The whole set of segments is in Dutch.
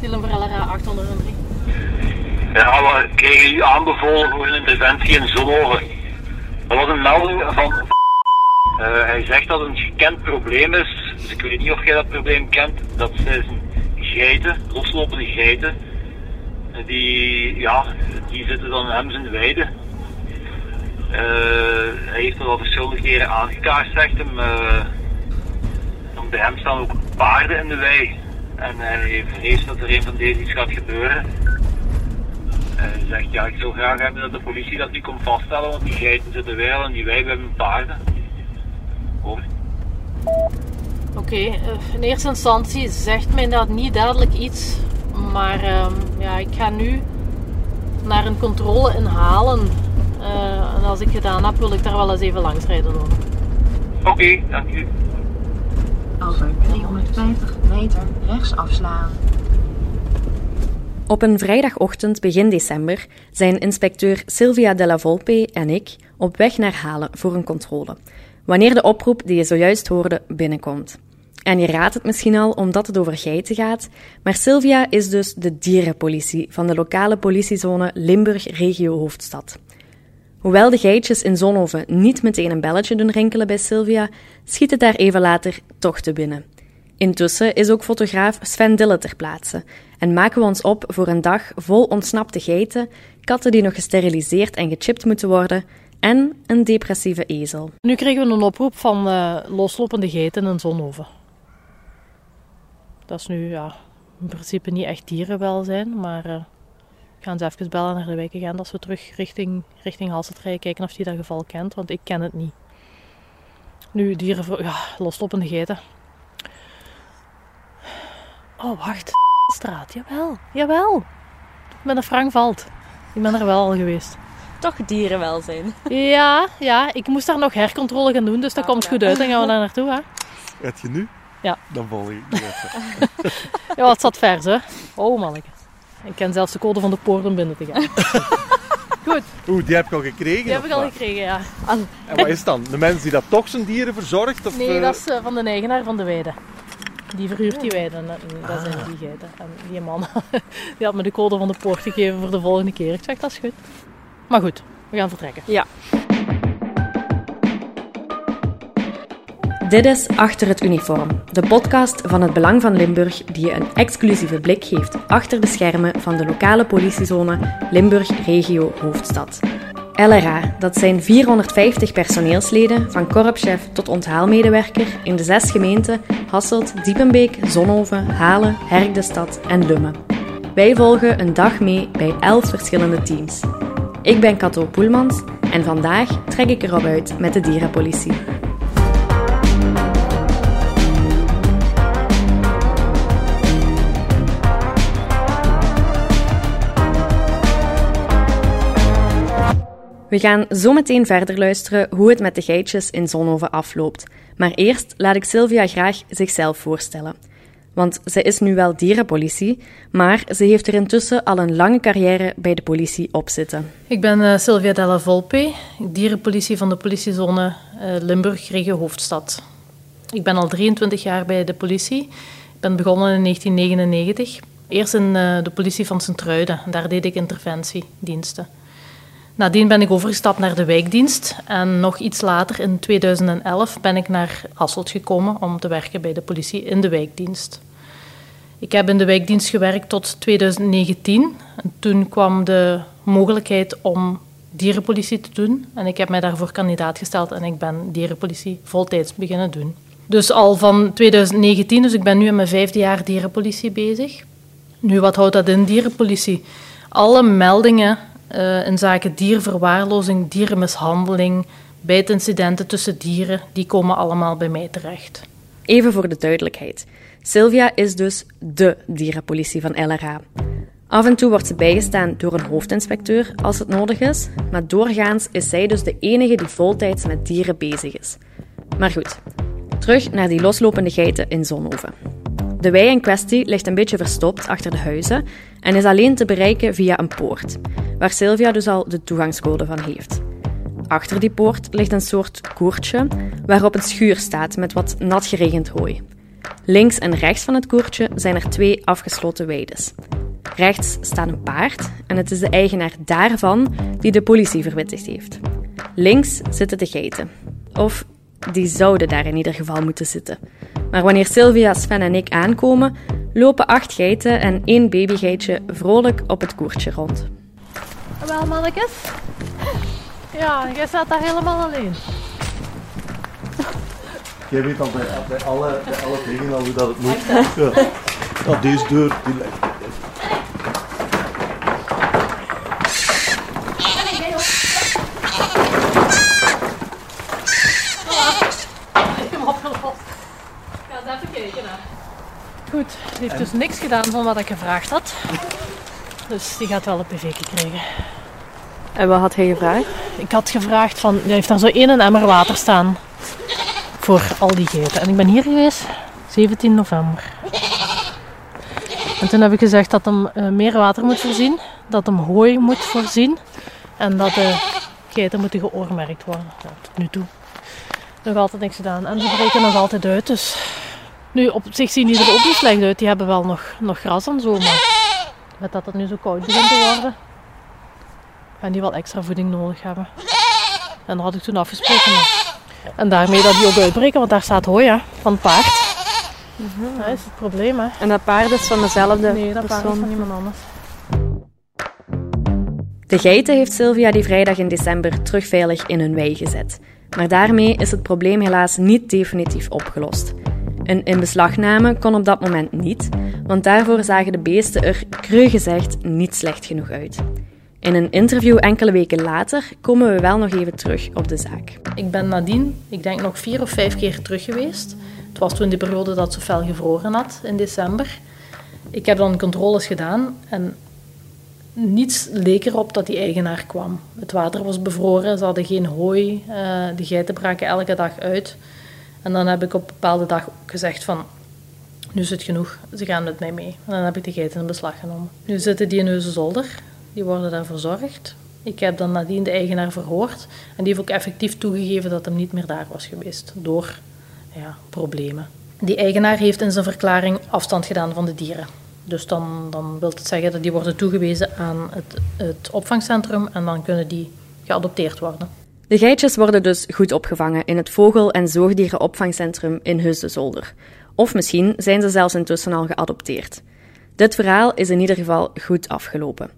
Voor LRA 803. Ja, we kregen u aanbevolen voor een interventie in Zonhoven. Dat was een melding van... Eh, hij zegt dat het een gekend probleem is. Dus ik weet niet of jij dat probleem kent. Dat zijn geiten, loslopende geiten. Die, ja, die zitten dan hem in de weide. Eh, hij heeft dat al verschillende keren aangekaart, zegt hem. Uh, bij hem staan ook paarden in de wei. En hij vreest dat er een van deze iets gaat gebeuren. Hij zegt, ja, ik zou graag hebben dat de politie dat niet komt vaststellen, want die geiten zitten wel en die wij hebben paarden. Hoor. Oké, okay, in eerste instantie zegt mij dat niet duidelijk iets, maar uh, ja, ik ga nu naar een controle inhalen. Uh, en als ik gedaan heb, wil ik daar wel eens even langs rijden. Oké, okay, dank u. Over 350 meter rechts afslaan. Op een vrijdagochtend begin december zijn inspecteur Sylvia Della Volpe en ik op weg naar Halen voor een controle, wanneer de oproep die je zojuist hoorde binnenkomt. En je raadt het misschien al omdat het over geiten gaat, maar Sylvia is dus de dierenpolitie van de lokale politiezone Limburg Regio Hoofdstad. Hoewel de geitjes in Zonhoven niet meteen een belletje doen rinkelen bij Sylvia, schiet het daar even later toch te binnen. Intussen is ook fotograaf Sven Dille ter plaatse en maken we ons op voor een dag vol ontsnapte geiten, katten die nog gesteriliseerd en gechipt moeten worden en een depressieve ezel. Nu kregen we een oproep van uh, loslopende geiten in Zonhoven. Dat is nu ja, in principe niet echt dierenwelzijn, maar we gaan ze even bellen naar de gaan dat we terug richting, richting Halset rijden, kijken of die dat geval kent, want ik ken het niet. Nu, dieren, ja, loslopende geiten. Oh, wacht. Straat, jawel, jawel. Met een Frank valt. Ik ben er wel al geweest. Toch dierenwelzijn. Ja, ja, ik moest daar nog hercontrole gaan doen, dus dat ah, komt goed uit. Dan gaan we daar naartoe, hè. Gaat je nu? Ja. Dan volg ik ja, het zat vers, hè. Oh, manneke. Ik ken zelfs de code van de poort om binnen te gaan. Goed. Oeh, die heb ik al gekregen? Die heb ik al gekregen, ja. En wat is dan? De mensen die dat toch zijn dieren verzorgt? Of, nee, dat is uh, van de eigenaar van de weide. Die verhuurt die weide. Dat zijn die geiten. En die man die had me de code van de poort gegeven voor de volgende keer. Ik zeg, dat is goed. Maar goed, we gaan vertrekken. Ja. Dit is Achter het Uniform, de podcast van het Belang van Limburg die je een exclusieve blik geeft achter de schermen van de lokale politiezone Limburg Regio Hoofdstad. LRA, dat zijn 450 personeelsleden, van korpschef tot onthaalmedewerker in de zes gemeenten Hasselt, Diepenbeek, Zonhoven, Halen, Herkdestad en Lummen. Wij volgen een dag mee bij elf verschillende teams. Ik ben Kato Poelmans en vandaag trek ik erop uit met de dierenpolitie. We gaan zo meteen verder luisteren hoe het met de geitjes in Zonhoven afloopt. Maar eerst laat ik Sylvia graag zichzelf voorstellen. Want ze is nu wel dierenpolitie, maar ze heeft er intussen al een lange carrière bij de politie op zitten. Ik ben uh, Sylvia Della Volpe, dierenpolitie van de politiezone uh, Limburg, regio Hoofdstad. Ik ben al 23 jaar bij de politie. Ik ben begonnen in 1999. Eerst in uh, de politie van Sint-Truiden. Daar deed ik interventiediensten. Nadien ben ik overgestapt naar de wijkdienst en nog iets later, in 2011, ben ik naar Hasselt gekomen om te werken bij de politie in de wijkdienst. Ik heb in de wijkdienst gewerkt tot 2019. En toen kwam de mogelijkheid om dierenpolitie te doen. En ik heb mij daarvoor kandidaat gesteld en ik ben dierenpolitie voltijds beginnen doen. Dus al van 2019, dus ik ben nu in mijn vijfde jaar dierenpolitie bezig. Nu, wat houdt dat in, dierenpolitie? Alle meldingen uh, in zaken dierverwaarlozing, dierenmishandeling, bijtincidenten tussen dieren, die komen allemaal bij mij terecht. Even voor de duidelijkheid. Sylvia is dus dé dierenpolitie van LRA. Af en toe wordt ze bijgestaan door een hoofdinspecteur als het nodig is, maar doorgaans is zij dus de enige die voltijds met dieren bezig is. Maar goed, terug naar die loslopende geiten in Zonhoven. De wei in kwestie ligt een beetje verstopt achter de huizen en is alleen te bereiken via een poort, waar Sylvia dus al de toegangscode van heeft. Achter die poort ligt een soort koertje waarop een schuur staat met wat nat geregend hooi. Links en rechts van het koertje zijn er twee afgesloten weides. Rechts staat een paard en het is de eigenaar daarvan die de politie verwittigd heeft. Links zitten de geiten. Of die zouden daar in ieder geval moeten zitten. Maar wanneer Sylvia, Sven en ik aankomen, lopen acht geiten en één babygeitje vrolijk op het koertje rond. Wel, mannetjes? Ja, jij staat daar helemaal alleen. Jij weet al bij, bij, alle, bij alle dingen al hoe dat het moet. Ja. Deze deur, die ligt. Ja, eens even kijken. Hè. Goed, die heeft dus niks gedaan van wat ik gevraagd had. Dus die gaat wel een pv krijgen. En wat had hij gevraagd? Ik had gevraagd van, hij heeft daar zo één emmer water staan. Voor al die geiten. En ik ben hier geweest, 17 november. En toen heb ik gezegd dat hem eh, meer water moet voorzien. Dat hem hooi moet voorzien. En dat de geiten moeten geoormerkt worden. Tot nu toe. Nog altijd niks gedaan. En ze breken nog altijd uit. Dus nu op zich zien die er ook niet slecht uit. Die hebben wel nog, nog gras en zo. Maar met dat het nu zo koud begint te worden. Gaan die wel extra voeding nodig hebben. En dat had ik toen afgesproken. maar- En daarmee dat die ook uitbreken, want daar staat hooi hè, van het paard. Dat is het probleem hè. En dat paard is van dezelfde Nee, dat paard is van iemand anders. De geiten heeft Sylvia die vrijdag in december terug veilig in hun wei gezet. Maar daarmee is het probleem helaas niet definitief opgelost. Een inbeslagname kon op dat moment niet, want daarvoor zagen de beesten er, cru gezegd, niet slecht genoeg uit. In een interview enkele weken later komen we wel nog even terug op de zaak. Ik ben nadien, ik denk nog vier of vijf keer terug geweest. Het was toen de periode dat ze fel gevroren had, in december. Ik heb dan controles gedaan en niets leek erop dat die eigenaar kwam. Het water was bevroren, ze hadden geen hooi, eh, de geiten braken elke dag uit. En dan heb ik op een bepaalde dag gezegd van, nu is het genoeg, ze gaan met mij mee. En dan heb ik de geiten in beslag genomen. Nu zitten die in Heusenzolder, die worden daar verzorgd. Ik heb dan nadien de eigenaar verhoord en die heeft ook effectief toegegeven dat hem niet meer daar was geweest door ja, problemen. Die eigenaar heeft in zijn verklaring afstand gedaan van de dieren. Dus dan, dan wil het zeggen dat die worden toegewezen aan het, het opvangcentrum en dan kunnen die geadopteerd worden. De geitjes worden dus goed opgevangen in het vogel- en zoogdierenopvangcentrum in Heus de Zolder. Of misschien zijn ze zelfs intussen al geadopteerd. Dit verhaal is in ieder geval goed afgelopen.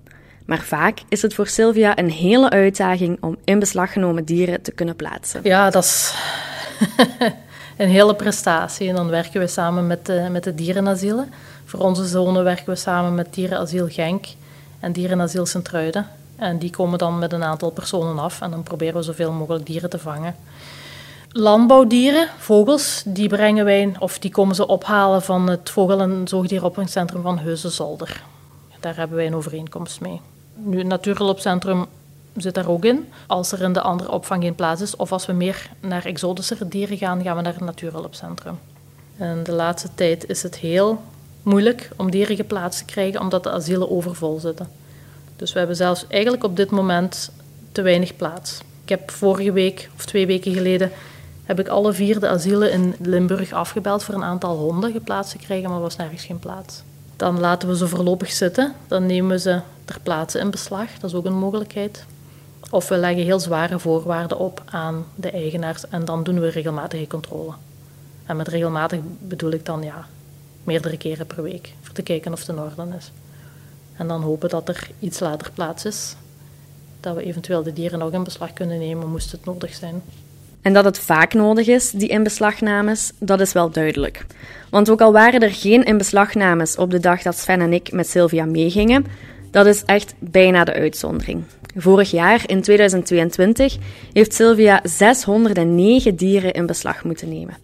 Maar vaak is het voor Sylvia een hele uitdaging om in beslag genomen dieren te kunnen plaatsen. Ja, dat is een hele prestatie. En dan werken we samen met de, met de dierenasielen. Voor onze zone werken we samen met Dierenasiel Genk en Dierenasiel Sint-Truiden. En die komen dan met een aantal personen af en dan proberen we zoveel mogelijk dieren te vangen. Landbouwdieren, vogels, die brengen wij, of die komen ze ophalen van het vogel- en zoogdierenopvangcentrum van Heusden-Zolder. Daar hebben wij een overeenkomst mee. Nu, het natuurhulpcentrum zit daar ook in. Als er in de andere opvang geen plaats is, of als we meer naar exotische dieren gaan, gaan we naar het natuurhulpcentrum. En de laatste tijd is het heel moeilijk om dieren geplaatst te krijgen, omdat de asielen overvol zitten. Dus we hebben zelfs eigenlijk op dit moment te weinig plaats. Ik heb vorige week of twee weken geleden heb ik alle vier de asielen in Limburg afgebeld voor een aantal honden geplaatst te krijgen, maar was nergens geen plaats. Dan laten we ze voorlopig zitten. Dan nemen we ze ter plaatse in beslag. Dat is ook een mogelijkheid. Of we leggen heel zware voorwaarden op aan de eigenaars en dan doen we regelmatige controle. En met regelmatig bedoel ik dan ja, meerdere keren per week, voor te kijken of het in orde is. En dan hopen dat er iets later plaats is, dat we eventueel de dieren nog in beslag kunnen nemen, moest het nodig zijn. En dat het vaak nodig is, die inbeslagnames, dat is wel duidelijk. Want ook al waren er geen inbeslagnames op de dag dat Sven en ik met Sylvia meegingen, dat is echt bijna de uitzondering. Vorig jaar, in 2022, heeft Sylvia 609 dieren in beslag moeten nemen.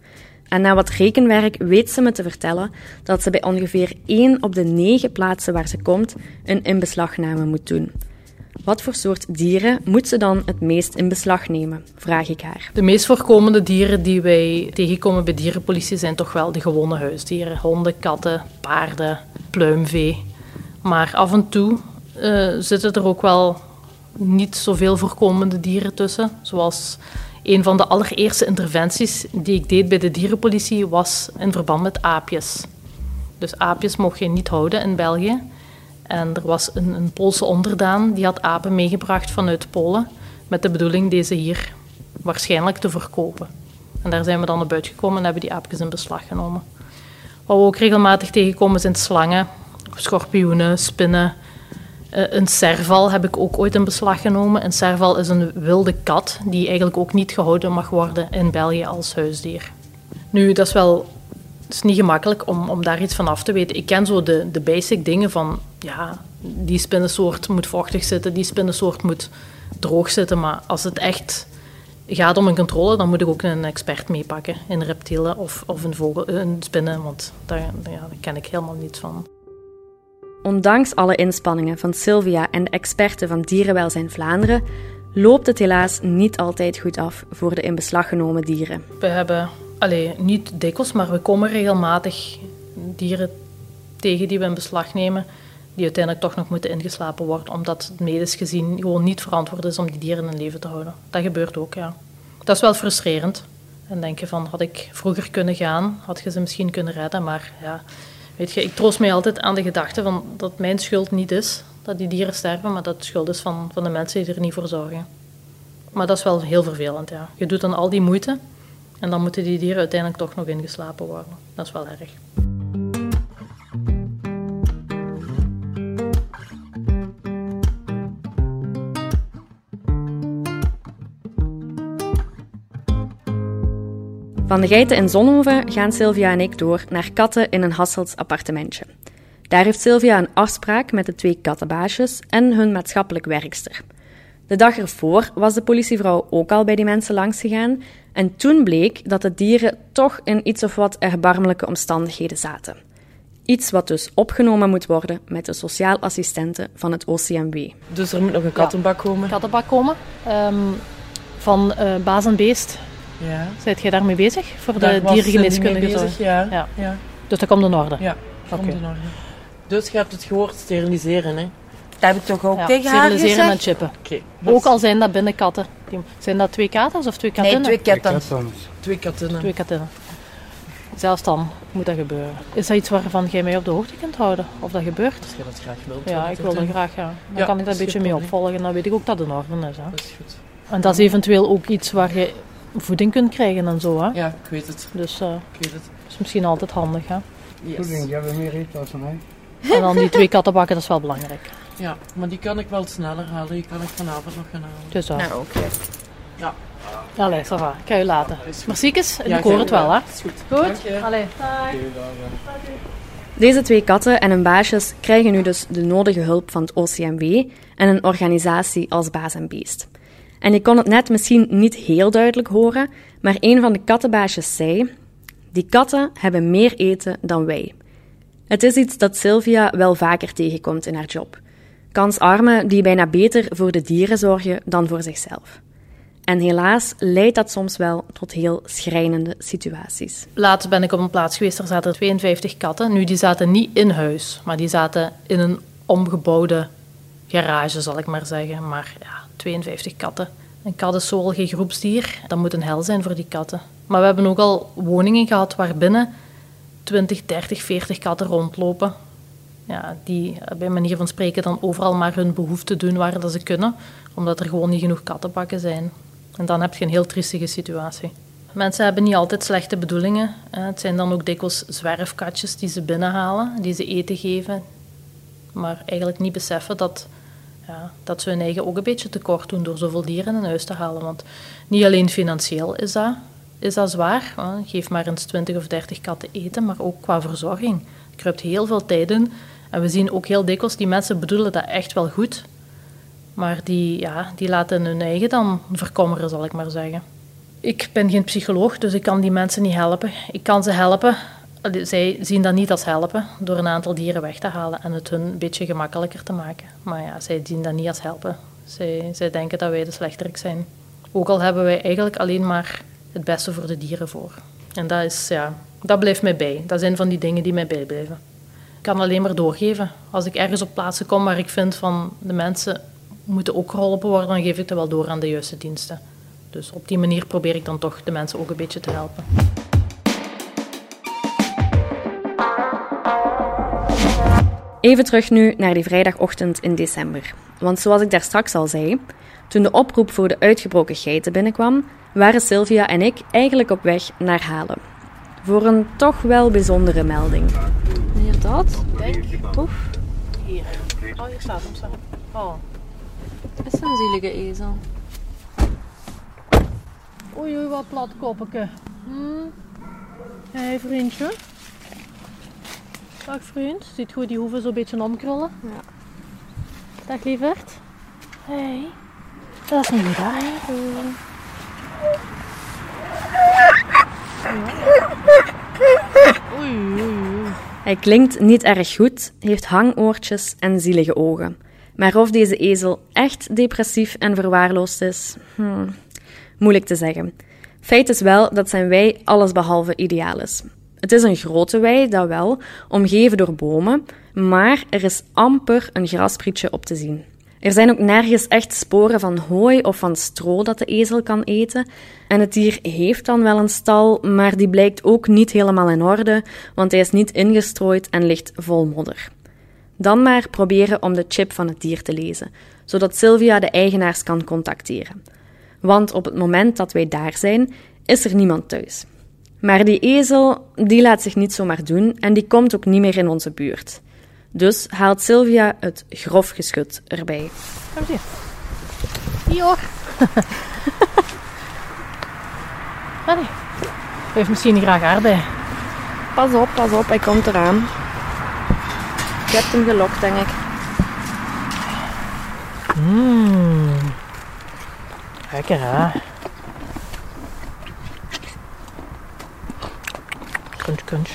En na wat rekenwerk weet ze me te vertellen dat ze bij ongeveer 1 op de 9 plaatsen waar ze komt een inbeslagname moet doen. Wat voor soort dieren moet ze dan het meest in beslag nemen? Vraag ik haar. De meest voorkomende dieren die wij tegenkomen bij dierenpolitie zijn toch wel de gewone huisdieren. Honden, katten, paarden, pluimvee. Maar af en toe uh, zitten er ook wel niet zoveel voorkomende dieren tussen. Zoals Een van de allereerste interventies die ik deed bij de dierenpolitie was in verband met aapjes. Dus aapjes mocht je niet houden in België. En er was een, een Poolse onderdaan die had apen meegebracht vanuit Polen met de bedoeling deze hier waarschijnlijk te verkopen. En daar zijn we dan naar buiten gekomen en hebben die aapjes in beslag genomen. Wat we ook regelmatig tegenkomen zijn slangen, schorpioenen, spinnen. Eh, een serval heb ik ook ooit in beslag genomen. Een serval is een wilde kat die eigenlijk ook niet gehouden mag worden in België als huisdier. Nu, dat is wel is niet gemakkelijk om, om daar iets van af te weten. Ik ken zo de, de basic dingen van, ja, die spinnensoort moet vochtig zitten, die spinnensoort moet droog zitten. Maar als het echt gaat om een controle, dan moet ik ook een expert meepakken in reptielen of, of een, vogel, een spinnen, want daar, daar ken ik helemaal niets van. Ondanks alle inspanningen van Sylvia en de experten van Dierenwelzijn Vlaanderen loopt het helaas niet altijd goed af voor de in beslag genomen dieren. We hebben, allee, niet dikwijls, maar we komen regelmatig dieren tegen die we in beslag nemen, die uiteindelijk toch nog moeten ingeslapen worden, omdat het medisch gezien gewoon niet verantwoord is om die dieren in leven te houden. Dat gebeurt ook, ja. Dat is wel frustrerend. En denk je van, had ik vroeger kunnen gaan, had je ze misschien kunnen redden, maar ja... Weet je, ik troost mij altijd aan de gedachte van dat mijn schuld niet is dat die dieren sterven, maar dat het schuld is van, van de mensen die er niet voor zorgen. Maar dat is wel heel vervelend, ja. Je doet dan al die moeite en dan moeten die dieren uiteindelijk toch nog ingeslapen worden. Dat is wel erg. Van de geiten in Zonhoven gaan Sylvia en ik door naar katten in een Hasselts appartementje. Daar heeft Sylvia een afspraak met de twee kattenbaasjes en hun maatschappelijk werkster. De dag ervoor was de politievrouw ook al bij die mensen langsgegaan en toen bleek dat de dieren toch in iets of wat erbarmelijke omstandigheden zaten. Iets wat dus opgenomen moet worden met de sociaal assistenten van het OCMW. Dus er moet nog een kattenbak komen. Kattenbak komen ehm, van uh, baas en beest. Ja. Zijt jij daarmee bezig? Voor Daar de mee zorg? bezig, ja. Ja. ja. Dus dat komt in orde? Ja, komt Oké. in orde. Dus je hebt het gehoord, steriliseren, hè? Dat heb ik toch ook Ja, tegen haar steriliseren en gezegd? chippen. Oké. Ook al zijn dat binnenkatten. Zijn dat twee katers of twee Nee, katinnen? twee katten. Twee katinnen. Twee katinnen. Zelfs dan moet dat gebeuren. Is dat iets waarvan jij mij op de hoogte kunt houden? Of dat gebeurt? Als je dat graag wilt. Ja, ik wil het dat doen. graag, ja. Dan Ja, kan ik dat een beetje mee opvolgen. Dan weet ik ook dat het in orde is. Hè. Dat is goed. En dat is eventueel ook iets waar je voeding kunt krijgen en zo. Hè. Ja, ik weet het. Dus eh, Ik weet het. dat is misschien altijd handig. Hè. Yes. jij hebt meer eten dan mij. En dan die twee kattenbakken, dat is wel belangrijk. Ja, maar die kan ik wel sneller halen. Die kan ik vanavond nog gaan halen. Dus dat. Nou, oké. Allee, ça va. Ik ga je laten. Merciekes, Ja, ik hoor het wel, hè. Is goed. Goed? Allee. Deze twee katten en hun baasjes krijgen nu dus de nodige hulp van het OCMW en een organisatie als Baas en Beest. En ik kon het net misschien niet heel duidelijk horen, maar een van de kattenbaasjes zei: Die katten hebben meer eten dan wij. Het is iets dat Sylvia wel vaker tegenkomt in haar job. Kansarmen die bijna beter voor de dieren zorgen dan voor zichzelf. En helaas leidt dat soms wel tot heel schrijnende situaties. Laatst ben ik op een plaats geweest, er zaten 52 katten. Nu, die zaten niet in huis, maar die zaten in een omgebouwde garage, zal ik maar zeggen. Maar ja, 52 katten. Een kat is zo al geen groepsdier. Dat moet een hel zijn voor die katten. Maar we hebben ook al woningen gehad waar binnen 20, 30, 40 katten rondlopen. Ja, die eh, bij manier van spreken dan overal maar hun behoefte doen waar dat ze kunnen, omdat er gewoon niet genoeg kattenbakken zijn. En dan heb je een heel triestige situatie. Mensen hebben niet altijd slechte bedoelingen. Het zijn dan ook dikwijls zwerfkatjes die ze binnenhalen, die ze eten geven, maar eigenlijk niet beseffen dat, ja, dat ze hun eigen ook een beetje tekort doen door zoveel dieren in huis te halen. Want niet alleen financieel is dat, is dat zwaar. Geef maar eens 20 of 30 katten eten, maar ook qua verzorging. Er kruipt heel veel tijd in. En we zien ook heel dikwijls, die mensen bedoelen dat echt wel goed. Maar die, ja, die laten hun eigen dan verkommeren, zal ik maar zeggen. Ik ben geen psycholoog, dus ik kan die mensen niet helpen. Ik kan ze helpen. Zij zien dat niet als helpen door een aantal dieren weg te halen en het hun een beetje gemakkelijker te maken. Maar ja, zij zien dat niet als helpen. Zij, zij denken dat wij de slechterik zijn. Ook al hebben wij eigenlijk alleen maar het beste voor de dieren voor. En dat, is, ja, dat blijft mij bij. Dat zijn van die dingen die mij bijblijven. Ik kan alleen maar doorgeven. Als ik ergens op plaatsen kom waar ik vind van de mensen moeten ook geholpen worden, dan geef ik dat wel door aan de juiste diensten. Dus op die manier probeer ik dan toch de mensen ook een beetje te helpen. Even terug nu naar die vrijdagochtend in december. Want zoals ik daar straks al zei, toen de oproep voor de uitgebroken geiten binnenkwam, waren Sylvia en ik eigenlijk op weg naar Halen. Voor een toch wel bijzondere melding. Inderdaad. Oef, Hier. Oh, hier staat hem. Staat. Oh. is een zielige ezel. Oei, oei, wat plat koppeke. Hm? Hé, hey, vriendje. Dag, vriend. Ziet goed die hoeven zo'n beetje omkrullen? Ja. Dag, lieverd. Hé. Hey. Dat is niet goed, hè? Oei, oei, oei. Hij klinkt niet erg goed, heeft hangoortjes en zielige ogen. Maar of deze ezel echt depressief en verwaarloosd is, hmm, moeilijk te zeggen. Feit is wel dat zijn wei allesbehalve ideaal is. Het is een grote wei, dat wel, omgeven door bomen, maar er is amper een grasprietje op te zien. Er zijn ook nergens echt sporen van hooi of van stro dat de ezel kan eten. En het dier heeft dan wel een stal, maar die blijkt ook niet helemaal in orde, want hij is niet ingestrooid en ligt vol modder. Dan maar proberen om de chip van het dier te lezen, zodat Sylvia de eigenaars kan contacteren. Want op het moment dat wij daar zijn, is er niemand thuis. Maar die ezel, die laat zich niet zomaar doen en die komt ook niet meer in onze buurt. Dus haalt Sylvia het grof geschut erbij. Kom eens hier. Hier hoor. Allee. Hij heeft misschien niet graag aardbeien. Pas op, pas op, hij komt eraan. Je hebt hem gelokt, denk ik. Mmm. Lekker hè? Crunch, crunch.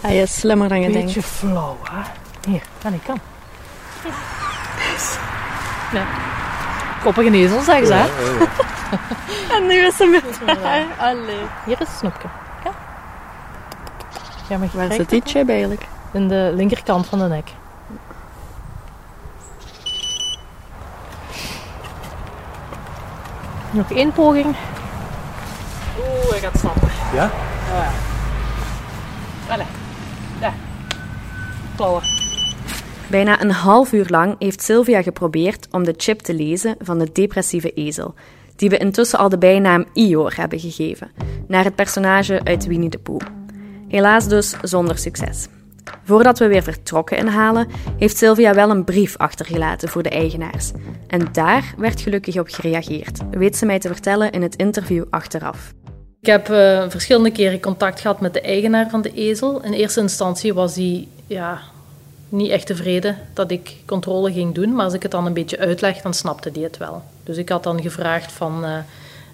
Hij is slimmer dan je denkt. Beetje flauw hè? Hier, aan die kant. Nee. Koppige ezel zeggen ze hè? En nu is hem weer daar. Allee. Hier is een snoepje. Ja. Ja, maar Waar zit die chip eigenlijk? In de linkerkant van de nek. Nog één poging. Oeh, hij gaat snappen. Ja? Allee. Ja. Klauwen. Bijna een half uur lang heeft Sylvia geprobeerd om de chip te lezen van de depressieve ezel, die we intussen al de bijnaam Ior hebben gegeven, naar het personage uit Winnie de Pooh. Helaas dus zonder succes. Voordat we weer vertrokken in Halen, heeft Sylvia wel een brief achtergelaten voor de eigenaars. En daar werd gelukkig op gereageerd, weet ze mij te vertellen in het interview achteraf. Ik heb eh, verschillende keren contact gehad met de eigenaar van de ezel. In eerste instantie was hij ja, niet echt tevreden dat ik controle ging doen, maar als ik het dan een beetje uitleg, dan snapte hij het wel. Dus ik had dan gevraagd van eh,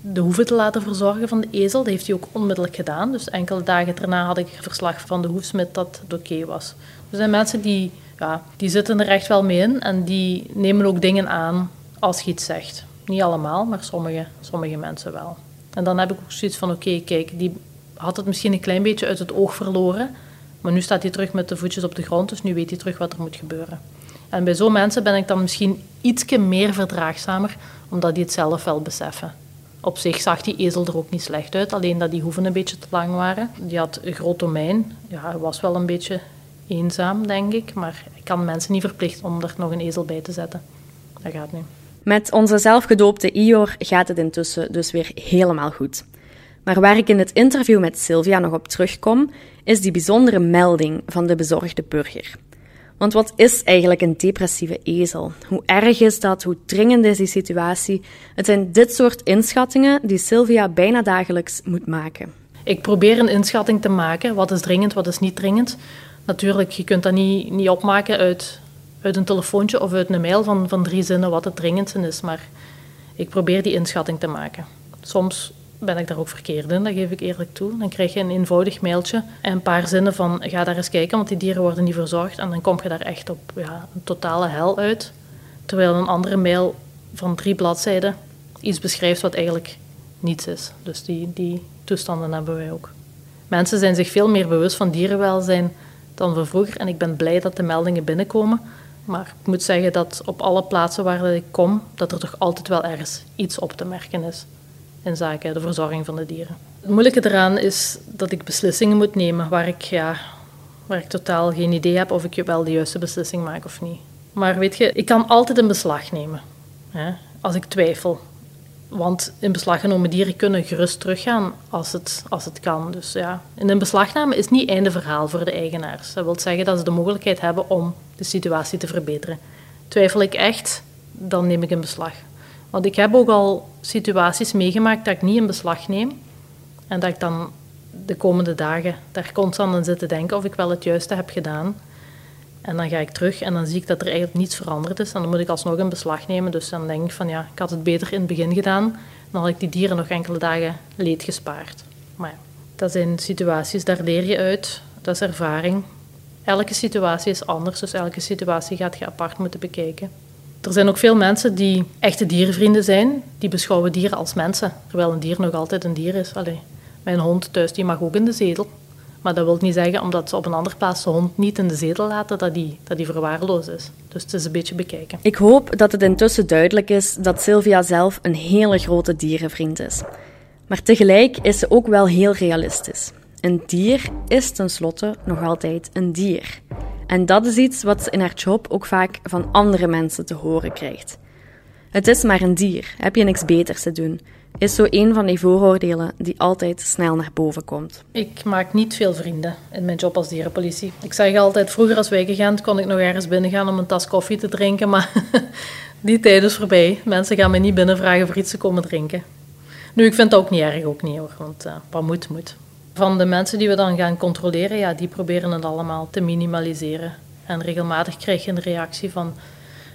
de hoeve te laten verzorgen van de ezel. Dat heeft hij ook onmiddellijk gedaan. Dus enkele dagen daarna had ik verslag van de hoefsmid dat het oké was. Er zijn mensen die, ja, die zitten er echt wel mee in en die nemen ook dingen aan als je iets zegt. Niet allemaal, maar sommige, sommige mensen wel. En dan heb ik ook zoiets van, oké, kijk, die had het misschien een klein beetje uit het oog verloren, maar nu staat hij terug met de voetjes op de grond, dus nu weet hij terug wat er moet gebeuren. En bij zo'n mensen ben ik dan misschien ietsje meer verdraagzamer, omdat die het zelf wel beseffen. Op zich zag die ezel er ook niet slecht uit, alleen dat die hoeven een beetje te lang waren. Die had een groot domein. Ja, hij was wel een beetje eenzaam, denk ik, maar ik kan mensen niet verplichten om er nog een ezel bij te zetten. Dat gaat niet. Met onze zelfgedoopte Ior gaat het intussen dus weer helemaal goed. Maar waar ik in het interview met Sylvia nog op terugkom, is die bijzondere melding van de bezorgde burger. Want wat is eigenlijk een depressieve ezel? Hoe erg is dat? Hoe dringend is die situatie? Het zijn dit soort inschattingen die Sylvia bijna dagelijks moet maken. Ik probeer een inschatting te maken. Wat is dringend, wat is niet dringend. Natuurlijk, je kunt dat niet, niet opmaken uit, uit een telefoontje of uit een mail van, van drie zinnen wat het dringendste is. Maar ik probeer die inschatting te maken. Soms ben ik daar ook verkeerd in, dat geef ik eerlijk toe. Dan krijg je een eenvoudig mailtje en een paar zinnen van ga daar eens kijken, want die dieren worden niet verzorgd. En dan kom je daar echt op ja, een totale hel uit. Terwijl een andere mail van drie bladzijden iets beschrijft wat eigenlijk niets is. Dus die, die toestanden hebben wij ook. Mensen zijn zich veel meer bewust van dierenwelzijn dan we vroeger. En ik ben blij dat de meldingen binnenkomen. Maar ik moet zeggen dat op alle plaatsen waar ik kom, dat er toch altijd wel ergens iets op te merken is in zaken de verzorging van de dieren. Het moeilijke eraan is dat ik beslissingen moet nemen waar ik, ja, waar ik totaal geen idee heb of ik wel de juiste beslissing maak of niet. Maar weet je, ik kan altijd een beslag nemen hè, als ik twijfel. Want in beslag genomen dieren kunnen gerust teruggaan als het, als het kan. Dus ja, en een beslagname is niet einde verhaal voor de eigenaars. Dat wil zeggen dat ze de mogelijkheid hebben om de situatie te verbeteren. Twijfel ik echt, dan neem ik een beslag. Want ik heb ook al situaties meegemaakt dat ik niet in beslag neem en dat ik dan de komende dagen daar constant aan zit te denken of ik wel het juiste heb gedaan. En dan ga ik terug en dan zie ik dat er eigenlijk niets veranderd is. En dan moet ik alsnog een beslag nemen. Dus dan denk ik van ja, ik had het beter in het begin gedaan. Dan had ik die dieren nog enkele dagen leed gespaard. Maar ja, dat zijn situaties, daar leer je uit. Dat is ervaring. Elke situatie is anders, dus elke situatie gaat je apart moeten bekijken. Er zijn ook veel mensen die echte dierenvrienden zijn. Die beschouwen dieren als mensen, terwijl een dier nog altijd een dier is. Allee, mijn hond thuis die mag ook in de zetel. Maar dat wil niet zeggen, omdat ze op een andere plaats de hond niet in de zetel laten, dat die, dat die verwaarloosd is. Dus het is een beetje bekijken. Ik hoop dat het intussen duidelijk is dat Sylvia zelf een hele grote dierenvriend is. Maar tegelijk is ze ook wel heel realistisch. Een dier is tenslotte nog altijd een dier. En dat is iets wat ze in haar job ook vaak van andere mensen te horen krijgt. Het is maar een dier, heb je niks beters te doen? Is zo een van die vooroordelen die altijd snel naar boven komt. Ik maak niet veel vrienden in mijn job als dierenpolitie. Ik zeg altijd, vroeger als wijkagent kon ik nog ergens binnengaan om een tas koffie te drinken, maar die tijd is voorbij. Mensen gaan me niet binnenvragen voor iets te komen drinken. Nu, ik vind dat ook niet erg, ook niet hoor, want uh, wat moet, moet. Van de mensen die we dan gaan controleren, ja, die proberen het allemaal te minimaliseren. En regelmatig krijg je een reactie van,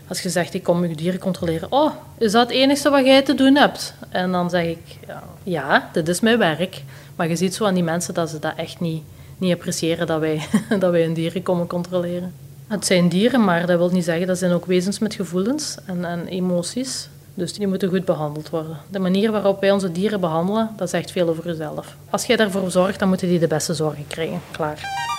als je zegt, ik kom je dieren controleren. Oh, is dat het enige wat jij te doen hebt? En dan zeg ik, ja, dit is mijn werk. Maar je ziet zo aan die mensen dat ze dat echt niet, niet appreciëren dat wij, dat wij hun dieren komen controleren. Het zijn dieren, maar dat wil niet zeggen, dat zijn ook wezens met gevoelens en, en emoties. Dus die moeten goed behandeld worden. De manier waarop wij onze dieren behandelen, dat zegt veel over jezelf. Als jij daarvoor zorgt, dan moeten die de beste zorgen krijgen. Klaar.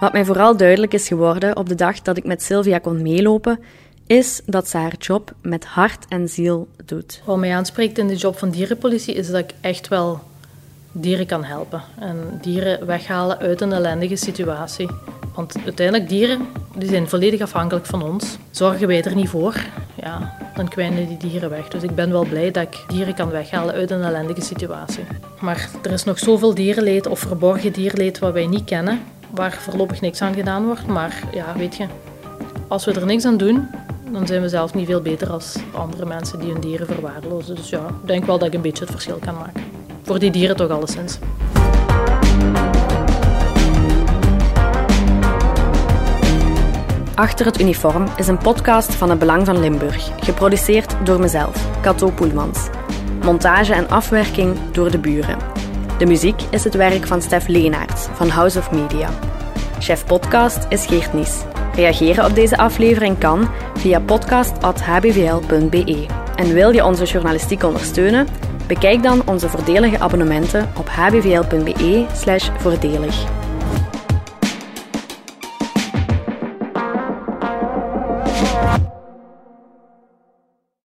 Wat mij vooral duidelijk is geworden op de dag dat ik met Sylvia kon meelopen, is dat ze haar job met hart en ziel doet. Wat mij aanspreekt in de job van dierenpolitie is dat ik echt wel dieren kan helpen. En dieren weghalen uit een ellendige situatie. Want uiteindelijk, dieren die zijn volledig afhankelijk van ons. Zorgen wij er niet voor, ja, dan kwijnen die dieren weg. Dus ik ben wel blij dat ik dieren kan weghalen uit een ellendige situatie. Maar er is nog zoveel dierenleed of verborgen dierenleed wat wij niet kennen, waar voorlopig niks aan gedaan wordt. Maar ja, weet je, als we er niks aan doen, dan zijn we zelf niet veel beter als andere mensen die hun dieren verwaarlozen. Dus ja, ik denk wel dat ik een beetje het verschil kan maken. Voor die dieren toch alleszins. Achter het uniform is een podcast van het Belang van Limburg, geproduceerd door mezelf, Cato Poelmans. Montage en afwerking door de buren. De muziek is het werk van Stef Leenaerts van House of Media. Chef podcast is Geert Nies. Reageren op deze aflevering kan via podcast.hbvl.be. En wil je onze journalistiek ondersteunen? Bekijk dan onze voordelige abonnementen op hbvl.be/voordelig.